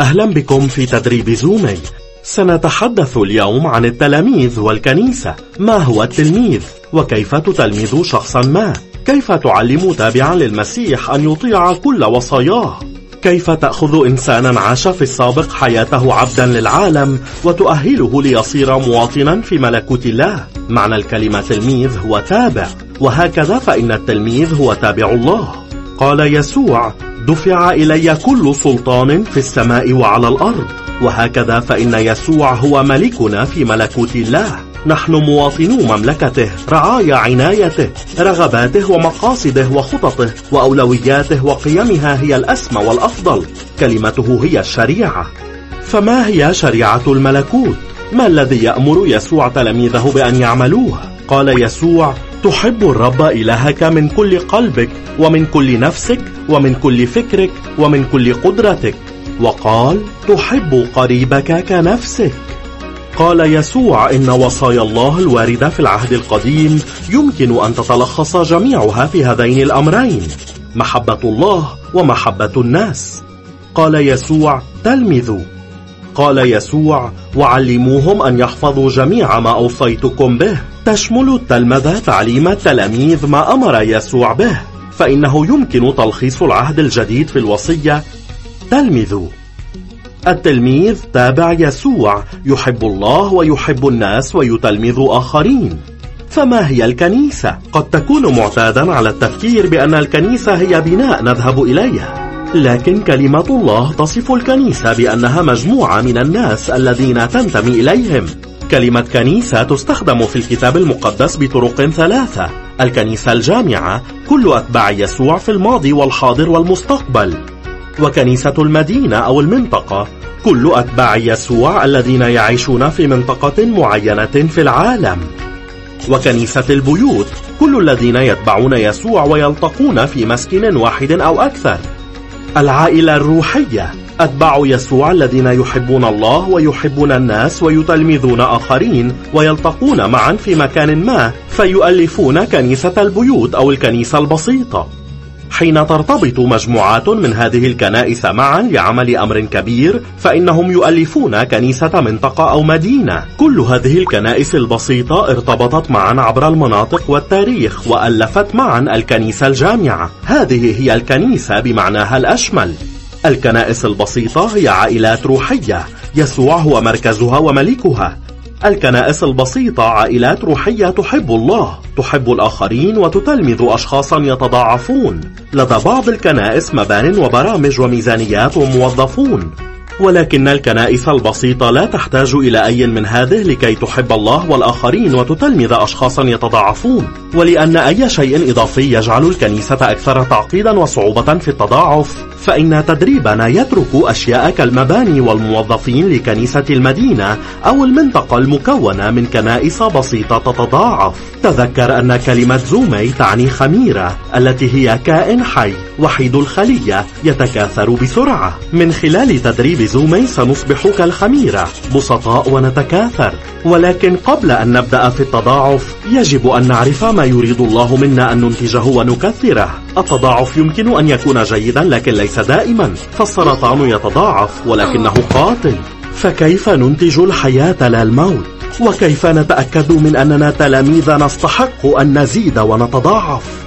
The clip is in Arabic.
أهلا بكم في تدريب زومي سنتحدث اليوم عن التلاميذ والكنيسة. ما هو التلميذ؟ وكيف تتلمذ شخصا ما؟ كيف تعلم تابعا للمسيح أن يطيع كل وصاياه؟ كيف تأخذ إنسانا عاش في السابق حياته عبدا للعالم وتؤهله ليصير مواطنا في ملكوت الله؟ معنى الكلمة تلميذ هو تابع. وهكذا فإن التلميذ هو تابع الله. قال يسوع دفع إلي كل سلطان في السماء وعلى الأرض وهكذا فإن يسوع هو ملكنا في ملكوت الله نحن مواطنو مملكته رعايا عنايته رغباته ومقاصده وخططه وأولوياته وقيمها هي الأسمى والأفضل كلمته هي الشريعة فما هي شريعة الملكوت؟ ما الذي يأمر يسوع تلاميذه بأن يعملوه؟ قال يسوع تحب الرب إلهك من كل قلبك ومن كل نفسك ومن كل فكرك ومن كل قدرتك. وقال تحب قريبك كنفسك. قال يسوع إن وصايا الله الواردة في العهد القديم يمكن أن تتلخص جميعها في هذين الأمرين محبة الله ومحبة الناس. قال يسوع تلمذوا. قال يسوع وعلموهم أن يحفظوا جميع ما أوصيتكم به. تشمل التلمذة تعليم التلاميذ ما أمر يسوع به. فإنه يمكن تلخيص العهد الجديد في الوصية. تلمذوا. التلميذ تابع يسوع. يحب الله ويحب الناس ويتلمذ آخرين. فما هي الكنيسة؟ قد تكون معتادا على التفكير بأن الكنيسة هي بناء نذهب إليه لكن كلمة الله تصف الكنيسة بأنها مجموعة من الناس الذين تنتمي إليهم. كلمة كنيسة تستخدم في الكتاب المقدس بطرق ثلاثة. الكنيسة الجامعة كل أتباع يسوع في الماضي والحاضر والمستقبل. وكنيسة المدينة أو المنطقة كل أتباع يسوع الذين يعيشون في منطقة معينة في العالم. وكنيسة البيوت كل الذين يتبعون يسوع ويلتقون في مسكن واحد أو أكثر. العائلة الروحية. أتباع يسوع الذين يحبون الله ويحبون الناس ويتلمذون آخرين ويلتقون معا في مكان ما فيؤلفون كنيسة البيوت أو الكنيسة البسيطة. حين ترتبط مجموعات من هذه الكنائس معا لعمل أمر كبير فإنهم يؤلفون كنيسة منطقة أو مدينة. كل هذه الكنائس البسيطة ارتبطت معا عبر المناطق والتاريخ وألفت معا الكنيسة الجامعة. هذه هي الكنيسة بمعناها الأشمل. الكنائس البسيطة هي عائلات روحية يسوع هو مركزها وملكها. الكنائس البسيطة عائلات روحية تحب الله تحب الآخرين وتتلمذ أشخاصا يتضاعفون. لدى بعض الكنائس مبان وبرامج وميزانيات وموظفون ولكن الكنائس البسيطة لا تحتاج إلى أي من هذه لكي تحب الله والآخرين وتتلمذ أشخاصا يتضاعفون. ولأن أي شيء إضافي يجعل الكنيسة أكثر تعقيدا وصعوبة في التضاعف. فإن تدريبنا يترك أشياء كالمباني والموظفين لكنيسة المدينة أو المنطقة المكونة من كنائس بسيطة تتضاعف. تذكر أن كلمة زومي تعني خميرة التي هي كائن حي وحيد الخلية يتكاثر بسرعة. من خلال تدريب زومي سنصبح كالخميرة بسطاء ونتكاثر ولكن قبل أن نبدأ في التضاعف يجب أن نعرف ما يريد الله منا أن ننتجه ونكثره التضاعف يمكن أن يكون جيدا لكن ليس دائما فالسرطان يتضاعف ولكنه قاتل فكيف ننتج الحياة لا الموت؟ وكيف نتأكد من أننا تلاميذ نستحق أن نزيد ونتضاعف؟